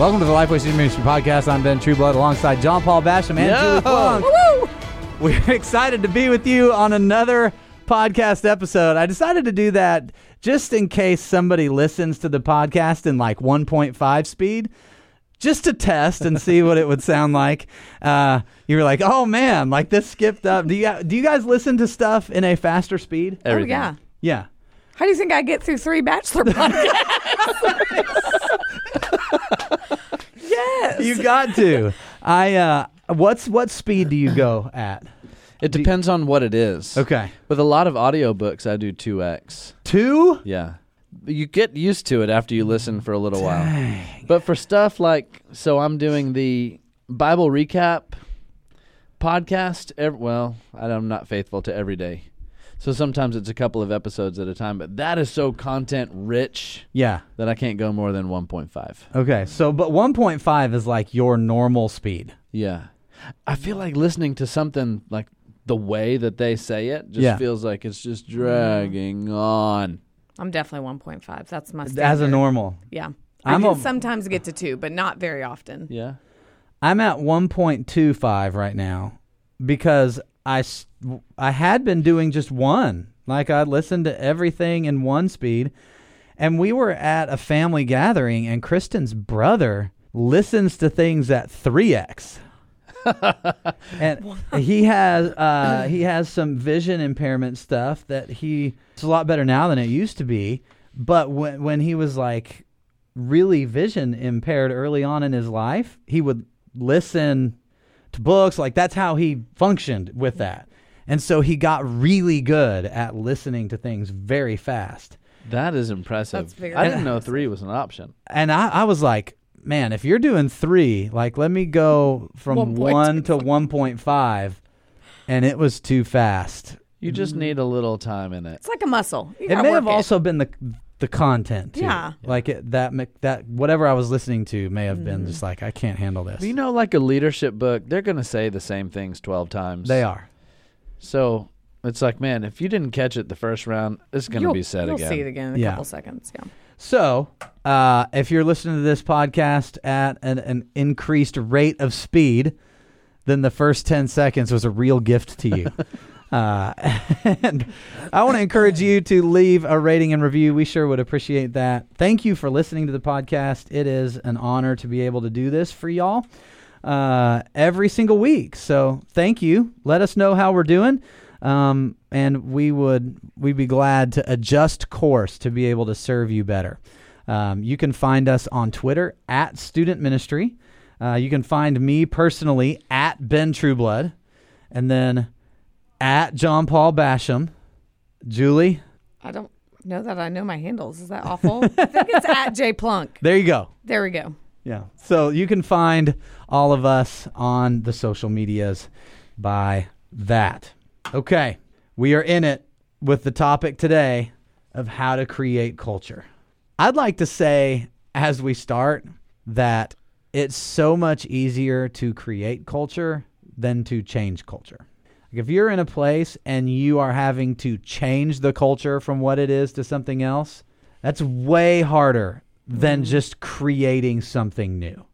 Welcome to the Lifeway Student Ministry Podcast. I'm Ben Trueblood alongside John Paul Basham and Yo. Julie Plunk. We're excited to be with you on another podcast episode. I decided to do that just in case somebody listens to the podcast in like 1.5 speed. Just to test and see what it would sound like. Uh, you were like, "Oh man, like this skipped up." Do you do you guys listen to stuff in a faster speed? Everything. Oh yeah. Yeah. How do you think I get through three bachelor podcasts? You got to. I uh, what's what speed do you go at? It depends on what it is. Okay. With a lot of audiobooks, I do 2x. Two? Yeah. You get used to it after you listen for a little while. But for stuff like, so I'm doing the Bible recap podcast. Well, I'm not faithful to every day. So sometimes it's a couple of episodes at a time, but that is so content rich Yeah. that I can't go more than 1.5. Okay. So, but 1.5 is like your normal speed. Yeah. I feel like listening to something like the way that they say it just Yeah. feels like it's just dragging on. I'm definitely 1.5. That's my As a normal. Yeah. I I'm can a- sometimes get to two, but not very often. Yeah. I'm at 1.25 right now because I, I had been doing just one. Like I'd listen to everything in one speed. And we were at a family gathering, and Kristen's brother listens to things at 3x. and he has uh, he has some vision impairment stuff that he it's a lot better now than it used to be. But when when he was like really vision impaired early on in his life, he would listen to books. Like that's how he functioned with that. And so he got really good at listening to things very fast. That is impressive. That's very I didn't know three was an option. And I, I was like, man, if you're doing three, like let me go from 1.25. one to 1.5. And it was too fast. You just mm-hmm. need a little time in it. It's like a muscle. You It may work have also been the the content. Too. Yeah. Like it, that that whatever I was listening to may have Mm. been just like I can't handle this. You know, like a leadership book, they're going to say the same things 12 times. they are. So it's like, man, if you didn't catch it the first round, it's going to be said you'll again. see it again in a Yeah. couple seconds. Yeah. So, uh, if you're listening to this podcast at an, an increased rate of speed, then the first 10 seconds was a real gift to you. uh, and I want to encourage you to leave a rating and review. We sure would appreciate that. Thank you for listening to the podcast. It is an honor to be able to do this for y'all uh, every single week. So, thank you. Let us know how we're doing. Um, and we would we'd be glad to adjust course to be able to serve you better. Um, you can find us on Twitter at Student Ministry. Uh, you can find me personally at Ben Trueblood, and then at John Paul Basham. Julie, I don't know that I know my handles. Is that awful? I think it's at J Plunk. there you go. There we go. Yeah. So you can find all of us on the social medias by that. Okay. We are in it with the topic today of how to create culture. I'd like to say, as we start, that it's so much easier to create culture than to change culture. Like if you're in a place and you are having to change the culture from what it is to something else, that's way harder than mm. just creating something new.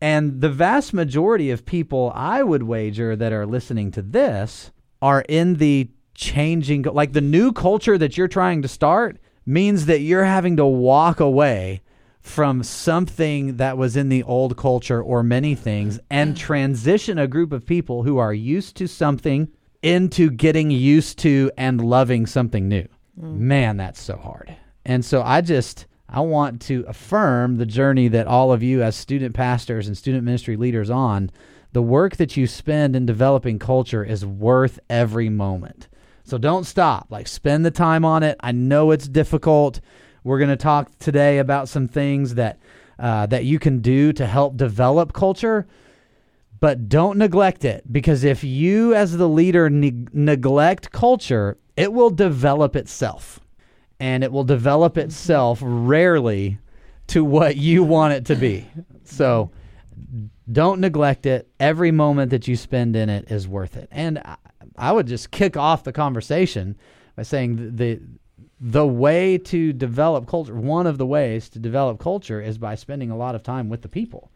And the vast majority of people, I would wager, that are listening to this are in the changing, like the new culture that you're trying to start means that you're having to walk away from something that was in the old culture or many things and mm. transition a group of people who are used to something into getting used to and loving something new. Man, that's so hard. And so I just I want to affirm the journey that all of you as student pastors and student ministry leaders on the work that you spend in developing culture is worth every moment. So don't stop. Like spend the time on it. I know it's difficult. We're going to talk today about some things that uh, that you can do to help develop culture, but don't neglect it because if you as the leader ne- neglect culture, it will develop itself, and it will develop itself rarely to what you want it to be. So don't neglect it. Every moment that you spend in it is worth it. And I, would just kick off the conversation by saying th- the the way to develop culture, one of the ways to develop culture is by spending a lot of time with the people.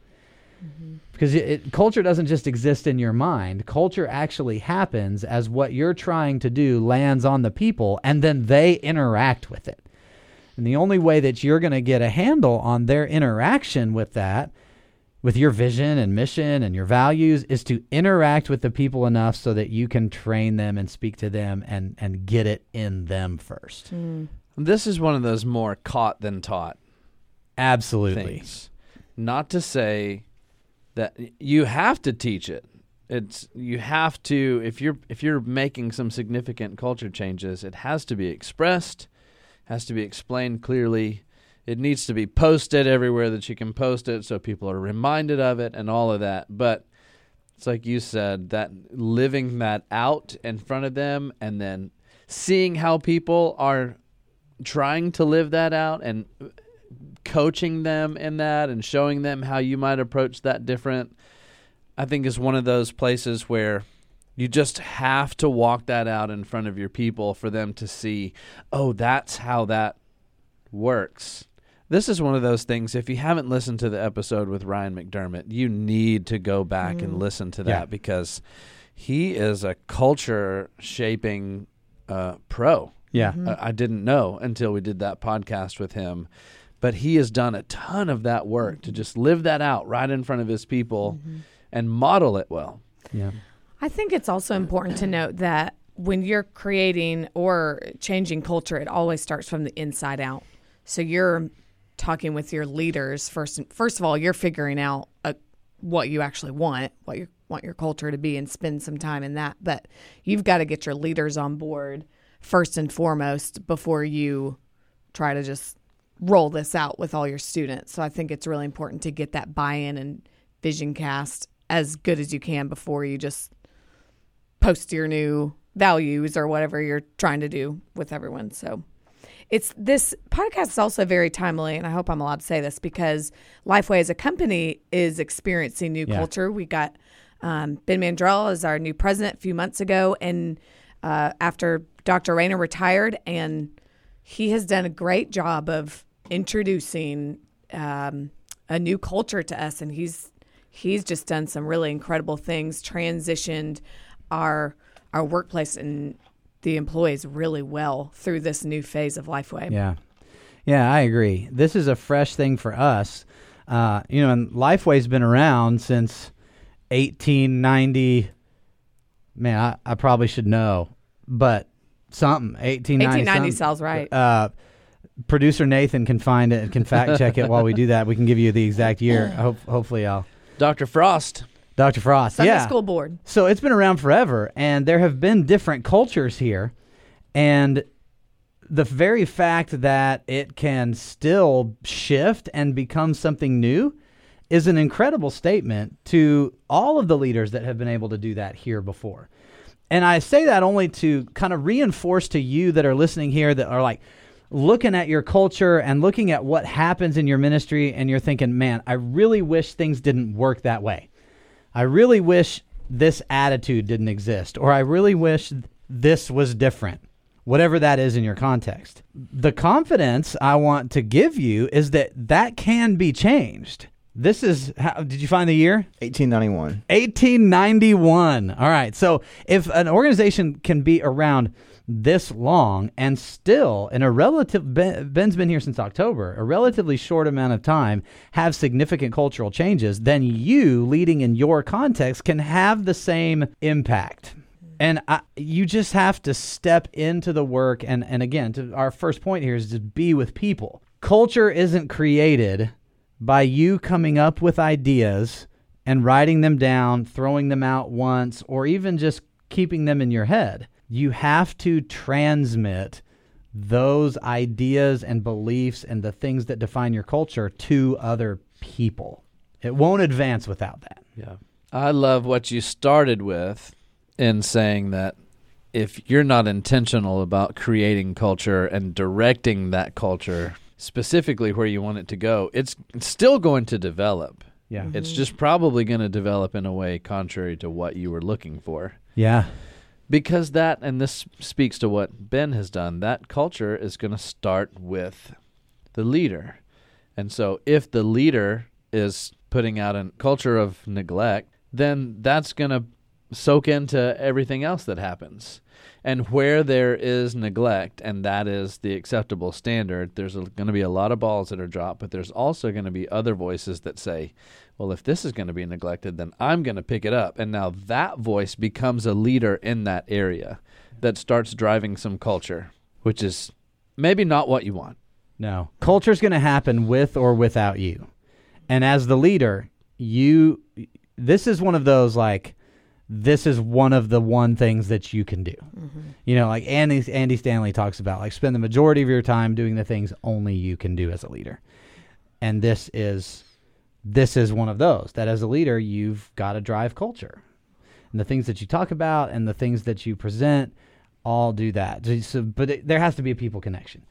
Because it, it, culture doesn't just exist in your mind. Culture actually happens as what you're trying to do lands on the people, and then they interact with it. And the only way that you're going to get a handle on their interaction with that, with your vision and mission and your values, is to interact with the people enough so that you can train them and speak to them and, and get it in them first. Hmm. This is one of those more caught than taught Absolutely. things. Not to say that you have to teach it. It's you have to if you're if you're making some significant culture changes, it has to be expressed, has to be explained clearly. It needs to be posted everywhere that you can post it so people are reminded of it and all of that. But it's like you said that living that out in front of them and then seeing how people are trying to live that out and coaching them in that and showing them how you might approach that different i think is one of those places where you just have to walk that out in front of your people for them to see oh that's how that works this is one of those things if you haven't listened to the episode with ryan mcdermott you need to go back and listen to that Yeah. because he is a culture shaping uh, pro Yeah. I I didn't know until we did that podcast with him. But he has done a ton of that work to just live that out right in front of his people and model it well. Yeah. I think it's also important to note that when you're creating or changing culture, it always starts from the inside out. So you're talking with your leaders first. And first of all, you're figuring out uh what you actually want, what you want your culture to be, and spend some time in that. But you've got to get your leaders on board first and foremost before you try to just roll this out with all your students. So I think it's really important to get that buy-in and vision cast as good as you can before you just post your new values or whatever you're trying to do with everyone. So it's this podcast is also very timely, and I hope I'm allowed to say this because Lifeway as a company is experiencing new Yeah. culture. We got um, Ben Mandrell as our new president a few months ago, and uh, after Dr. Rainer retired, and he has done a great job of introducing um, a new culture to us, and he's he's just done some really incredible things, transitioned our our workplace and the employees really well through this new phase of Lifeway. Yeah. Yeah, I agree. This is a fresh thing for us. Uh, you know, and Lifeway's been around since 1890. Man, I, I probably should know, but something 1890. 1890 something. sounds right. Uh, producer Nathan can find it and can fact check it while we do that. We can give you the exact year. Hope, hopefully, I'll. Dr. Frost, Dr. Frost. Sunday yeah. school board. So it's been around forever, and there have been different cultures here, and the very fact that it can still shift and become something new is an incredible statement to all of the leaders that have been able to do that here before. And I say that only to kind of reinforce to you that are listening here that are like looking at your culture and looking at what happens in your ministry, and you're thinking, man, I really wish things didn't work that way. I really wish this attitude didn't exist, or I really wish this was different, whatever that is in your context. The confidence I want to give you is that that can be changed. This is how did you find the year? 1891. 1891. All right. So if an organization can be around this long and still in a relative Ben- Ben's been here since October, a relatively short amount of time have significant cultural changes, then you leading in your context can have the same impact. And I, you just have to step into the work and and again, to our first point here is to be with people. Culture isn't created by you coming up with ideas and writing them down, throwing them out once, or even just keeping them in your head. You have to transmit those ideas and beliefs and the things that define your culture to other people. It won't advance without that. Yeah. I love what you started with in saying that if you're not intentional about creating culture and directing that culture specifically where you want it to go, it's still going to develop. Yeah. It's just probably going to develop in a way contrary to what you were looking for. Yeah. Because that, and this speaks to what Ben has done, that culture is going to start with the leader. And so if the leader is putting out a culture of neglect, then that's going to soak into everything else that happens. And where there is neglect, and that is the acceptable standard, there's going to be a lot of balls that are dropped, but there's also going to be other voices that say, well, if this is going to be neglected, then I'm going to pick it up. And now that voice becomes a leader in that area that starts driving some culture, which is maybe not what you want. No. Culture's going to happen with or without you. And as the leader, you this is one of those like this is one of the one things that you can do. You know, like Andy Andy Stanley talks about like spend the majority of your time doing the things only you can do as a leader. And this is this is one of those that as a leader you've got to drive culture. And the things that you talk about and the things that you present all do that. So, but it, there has to be a people connection.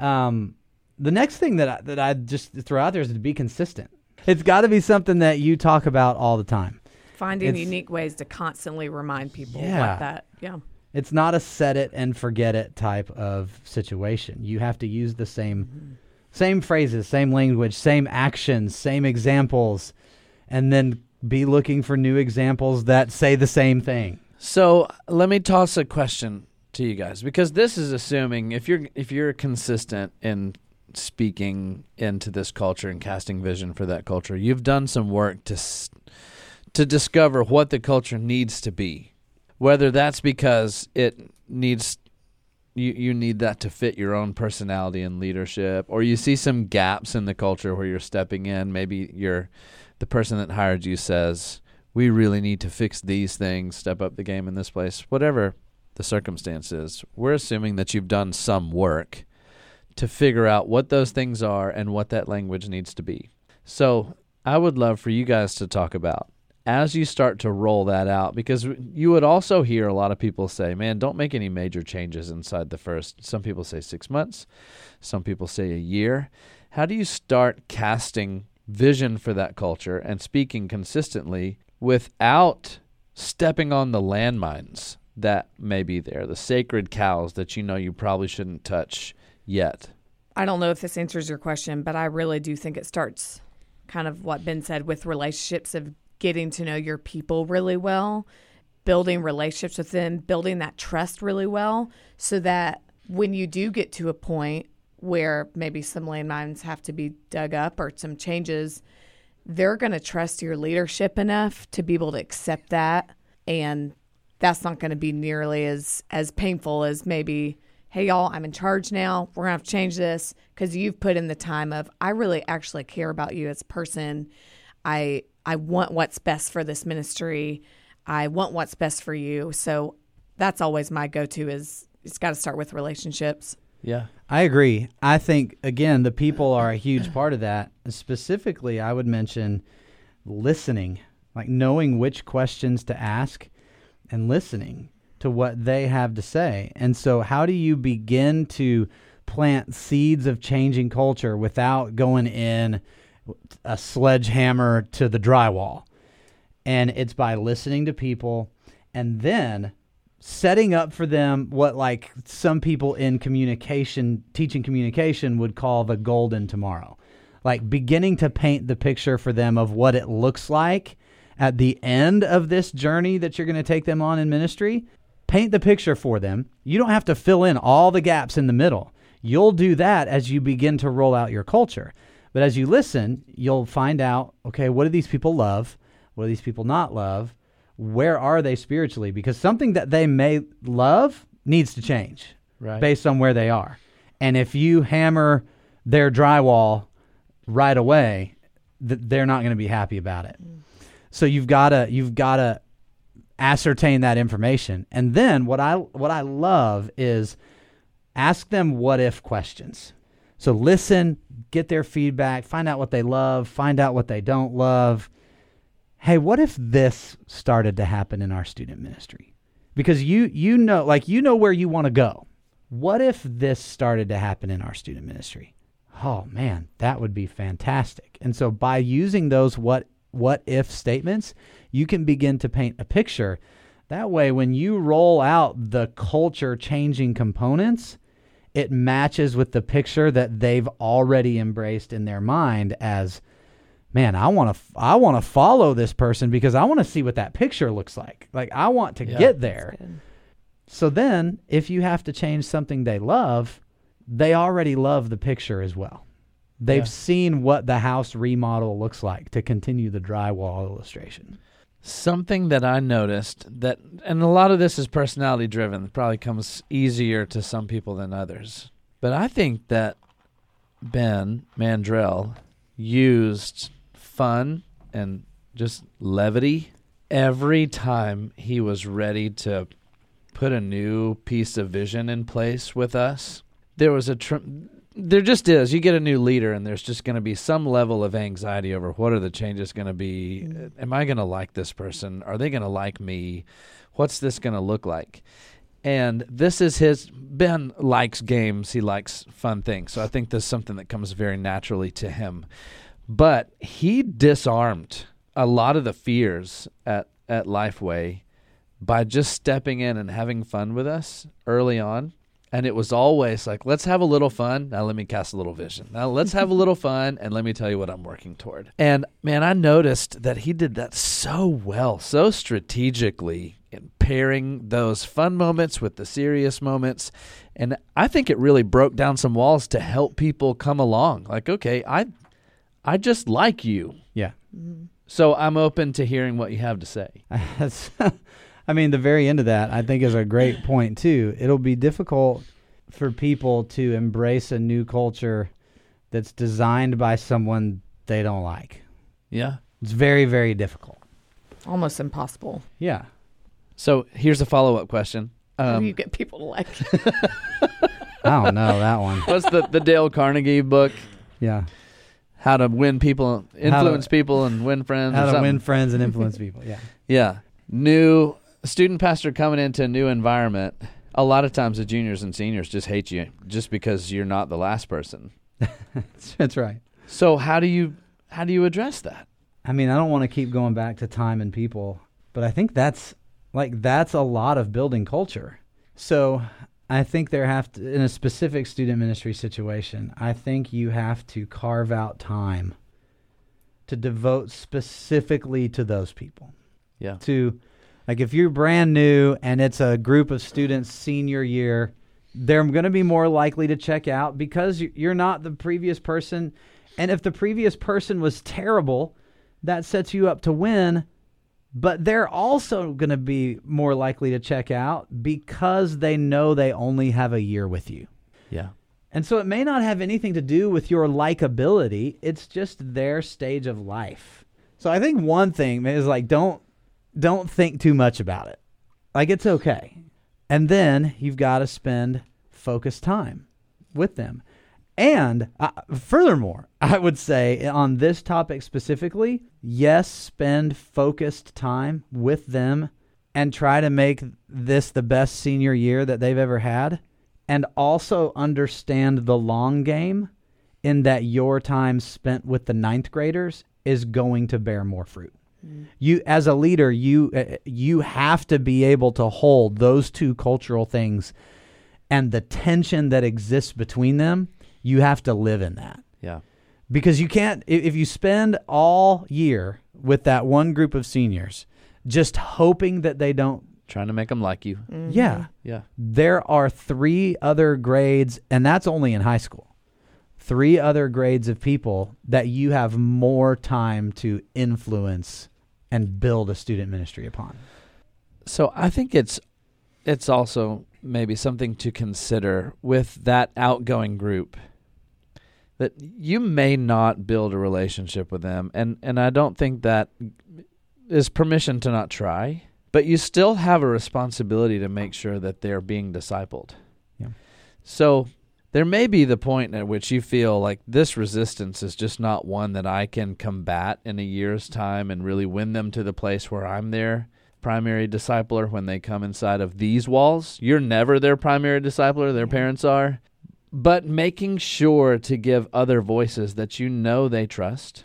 Um, the next thing that I, that I just throw out there is to be consistent. It's got to be something that you talk about all the time. Finding It's- unique ways to constantly remind people Yeah. like that. Yeah. It's not a set it and forget it type of situation. You have to use the same mm-hmm. same phrases, same language, same actions, same examples, and then be looking for new examples that say the same thing. So let me toss a question to you guys because this is assuming if you're if you're consistent in speaking into this culture and casting vision for that culture, you've done some work to s- to discover what the culture needs to be. Whether that's because it needs you you need that to fit your own personality and leadership or you see some gaps in the culture where you're stepping in, maybe you're the person that hired you says, "We really need to fix these things, step up the game in this place." Whatever the circumstance is, we're assuming that you've done some work to figure out what those things are and what that language needs to be. So, I would love for you guys to talk about as you start to roll that out because you would also hear a lot of people say, "Man, don't make any major changes inside the first." Some people say 6 months, some people say a year. How do you start casting vision for that culture and speaking consistently without stepping on the landmines that may be there, the sacred cows that you know you probably shouldn't touch yet? I don't know if this answers your question, but I really do think it starts kind of what Ben said with relationships of getting to know your people really well, building relationships with them, building that trust really well, so that when you do get to a point where maybe some landmines have to be dug up or some changes, they're going to trust your leadership enough to be able to accept that. And that's not going to be nearly as as painful as maybe hey y'all i'm in charge now. We're going to have to change this. Because you've put in the time of i really actually care about you as a person i i want what's best for this ministry i want what's best for you so that's always my go-to is it's got to start with relationships Yeah. I agree. I think again the people are a huge part of that. Specifically, I would mention listening, like knowing which questions to ask and listening to what they have to say. And so how do you begin to plant seeds of changing culture without going in a sledgehammer to the drywall? And it's by listening to people and then setting up for them what like some people in communication teaching communication would call the golden tomorrow. Like beginning to paint the picture for them of what it looks like at the end of this journey that you're going to take them on in ministry. Paint the picture for them. You don't have to fill in all the gaps in the middle. You'll do that as you begin to roll out your culture but as you listen you'll find out okay what do these people love what do these people not love where are they spiritually? Because something that they may love needs to change Right. based on where they are. And if you hammer their drywall right away, th- they're not going to be happy about it. Mm. So you've got to you've got to ascertain that information. And then what I what I love is ask them what if questions. So listen, get their feedback, find out what they love, find out what they don't love. Hey, what if this started to happen in our student ministry? Because you you know like you know where you want to go. What if this started to happen in our student ministry? Oh man, that would be fantastic. And so by using those what what if statements, you can begin to paint a picture. That way when you roll out the culture changing components, it matches with the picture that they've already embraced in their mind as man, I want to I want to follow this person because I want to see what that picture looks like. Like I want to Yeah. get there. So then, if you have to change something they love, they already love the picture as well. They've Yeah. seen what the house remodel looks like to continue the drywall illustration. Something that I noticed that, and a lot of this is personality driven, probably comes easier to some people than others. But I think that Ben Mandrell used fun and just levity every time he was ready to put a new piece of vision in place with us. There was a tr- there just is. You get a new leader, and there's just going to be some level of anxiety over what are the changes going to be. Am I going to like this person? Are they going to like me? What's this going to look like? And this is his. Ben likes games. He likes fun things. So I think this is something that comes very naturally to him. But he disarmed a lot of the fears at at Lifeway by just stepping in and having fun with us early on. And it was always like, let's have a little fun. Now let me cast a little vision. Now let's have a little fun and let me tell you what I'm working toward. And man, I noticed that he did that so well, so strategically in pairing those fun moments with the serious moments. And I think it really broke down some walls to help people come along. Like, okay, I I just like you. Yeah. So I'm open to hearing what you have to say. That's, I mean, the very end of that, I think, is a great point, too. It'll be difficult for people to embrace a new culture that's designed by someone they don't like. Yeah. It's very, very difficult. Almost impossible. Yeah. So here's a follow up question. How do Um, you get people to like I don't know that one. what's the, the Dale Carnegie book? Yeah. How to win people, influence people, and win friends. How to something. win friends and influence people. Yeah. Yeah. New student pastor coming into a new environment. A lot of times the juniors and seniors just hate you just because you're not the last person. That's, that's right. So how do you how do you address that? I mean, I don't want to keep going back to time and people, but I think that's like that's a lot of building culture. So I think there have to, in a specific student ministry situation, I think you have to carve out time to devote specifically to those people. Yeah. To like if you're brand new and it's a group of students senior year, they're going to be more likely to check out because you- you're not the previous person. And if the previous person was terrible, that sets you up to win. But they're also going to be more likely to check out because they know they only have a year with you. Yeah. And so it may not have anything to do with your likability, it's just their stage of life. So I think one thing is like don't don't think too much about it. Like it's okay. And then you've got to spend focused time with them. And uh, furthermore, I would say on this topic specifically, yes, spend focused time with them and try to make this the best senior year that they've ever had. And also understand the long game in that your time spent with the ninth graders is going to bear more fruit. You, as a leader, you uh, you have to be able to hold those two cultural things and the tension that exists between them. You have to live in that Yeah. because you can't if you spend all year with that one group of seniors just hoping that they don't Trying to make them like you. yeah Yeah. there are three other grades and that's only in high school three other grades of people that you have more time to influence and build a student ministry upon So I think it's it's also maybe something to consider with that outgoing group that you may not build a relationship with them and and I don't think that is permission to not try but you still have a responsibility to make sure that they're being discipled. Yeah. So there may be the point at which you feel like this resistance is just not one that I can combat in a year's time and really win them to the place where I'm their primary discipler when they come inside of these walls. You're never their primary discipler, their mm-hmm. parents are. But making sure to give other voices that you know they trust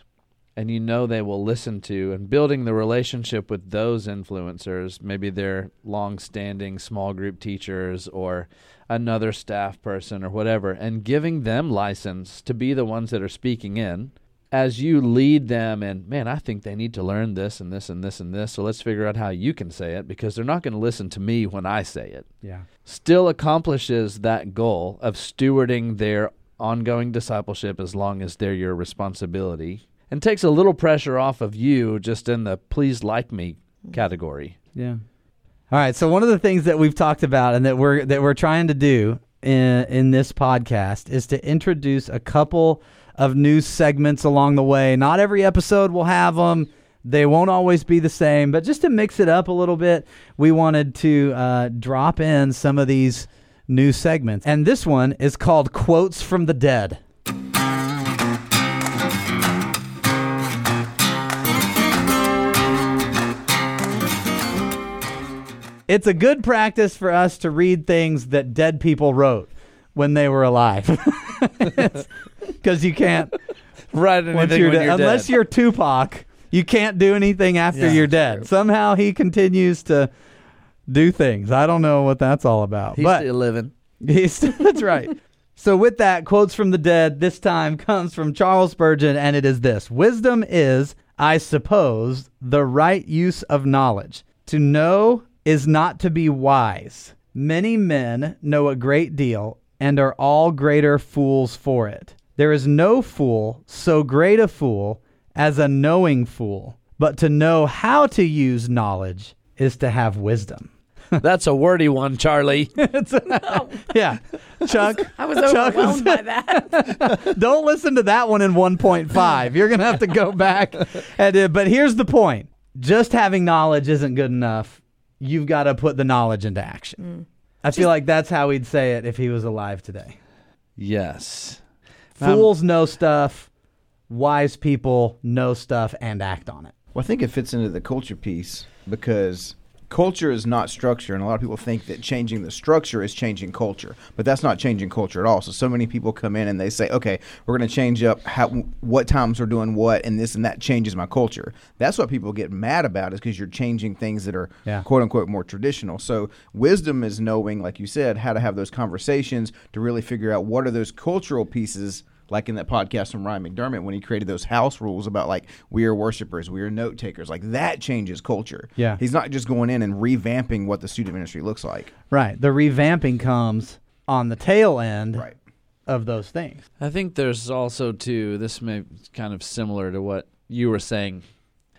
and you know they will listen to and building the relationship with those influencers, maybe they're long-standing small group teachers or another staff person or whatever, and giving them license to be the ones that are speaking in as you lead them and man, I think they need to learn this and this and this and this. So let's figure out how you can say it because they're not going to listen to me when I say it. Yeah. Still accomplishes that goal of stewarding their ongoing discipleship as long as they're your responsibility and takes a little pressure off of you just in the please like me category. Yeah. All right. So one of the things that we've talked about and that we're that we're trying to do in in this podcast is to introduce a couple of new segments along the way. Not every episode will have them. They won't always be the same, but just to mix it up a little bit, we wanted to uh, drop in some of these new segments. And this one is called Quotes from the Dead. It's a good practice for us to read things that dead people wrote when they were alive. Because you can't, Right. once you're dead, unless you're Tupac, you can't do anything after Yeah, you're dead. Somehow he continues to do things. I don't know what that's all about. He's but still living. He's, that's right. So, with that, quotes from the dead this time comes from Charles Spurgeon, and it is this Wisdom is, I suppose, the right use of knowledge. To know is not to be wise. Many men know a great deal and are all greater fools for it. There is no fool so great a fool as a knowing fool, but to know how to use knowledge is to have wisdom. That's a wordy one, Charlie. Yeah. Chuck, I was Chuck overwhelmed by that. don't listen to that one in 1.5. You're going to have to go back. And, uh, but here's the point just having knowledge isn't good enough. You've got to put the knowledge into action. I feel like that's how he'd say it if he was alive today. yes. Um, Fools know stuff, wise people know stuff and act on it. Well, I think it fits into the culture piece because culture is not structure, and a lot of people think that changing the structure is changing culture, but that's not changing culture at all. So, so many people come in and they say, "Okay, we're going to change up how what times we're doing what, and this and that changes my culture." That's what people get mad about is because you're changing things that are Yeah. quote unquote more traditional. So, wisdom is knowing, like you said, how to have those conversations to really figure out what are those cultural pieces like in that podcast from Ryan McDermott when he created those house rules about like we are worshipers, we are note takers, like that changes culture. Yeah. He's not just going in and revamping what the student ministry looks like. Right. The revamping comes on the tail end Right. of those things. I think there's also too. This may be kind of similar to what you were saying,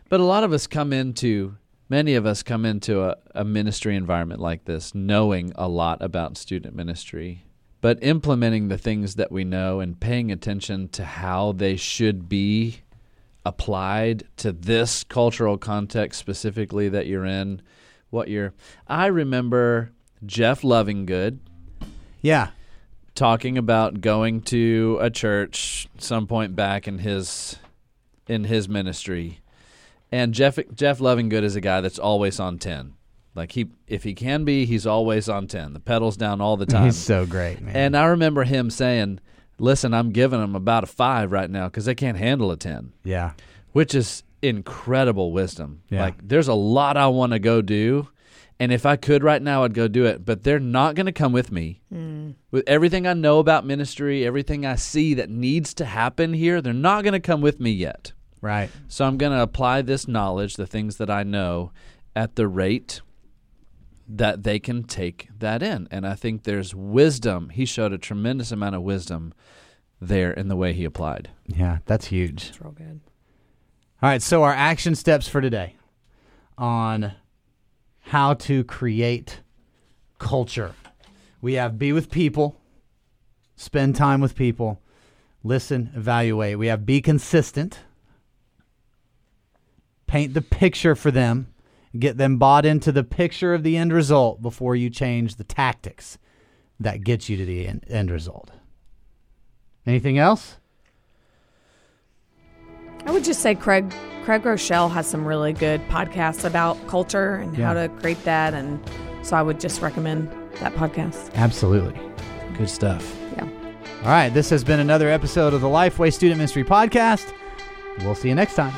but a lot of us come into many of us come into a, a ministry environment like this knowing a lot about student ministry, but implementing the things that we know and paying attention to how they should be applied to this cultural context specifically that you're in. What you're, I remember Jeff Lovingood Yeah. talking about going to a church some point back in his in his ministry. And Jeff Jeff Lovingood is a guy that's always on 10. Like he if he can be, he's always on 10. The pedal's down all the time. He's so great, man. and I remember him saying, "Listen, I'm giving them about a 5 right now cuz they can't handle a 10." yeah. Which is incredible wisdom. Yeah. Like there's a lot I want to go do. And if I could right now, I'd go do it. But they're not going to come with me. Mm. With everything I know about ministry, everything I see that needs to happen here, they're not going to come with me yet. Right. So I'm going to apply this knowledge, the things that I know, at the rate that they can take that in. And I think there's wisdom. He showed a tremendous amount of wisdom there in the way he applied. Yeah, that's huge. It's real good. All right, so our action steps for today on how to create culture. We have be with people, spend time with people, listen, evaluate. We have be consistent, paint the picture for them, get them bought into the picture of the end result before you change the tactics that gets you to the end, end result. Anything else? I would just say Craig Craig Groeschel has some really good podcasts about culture and how to create that, and so I would just recommend that podcast. Absolutely. Good stuff. Yeah. All right, this has been another episode of the Lifeway Student Ministry Podcast. We'll see you next time.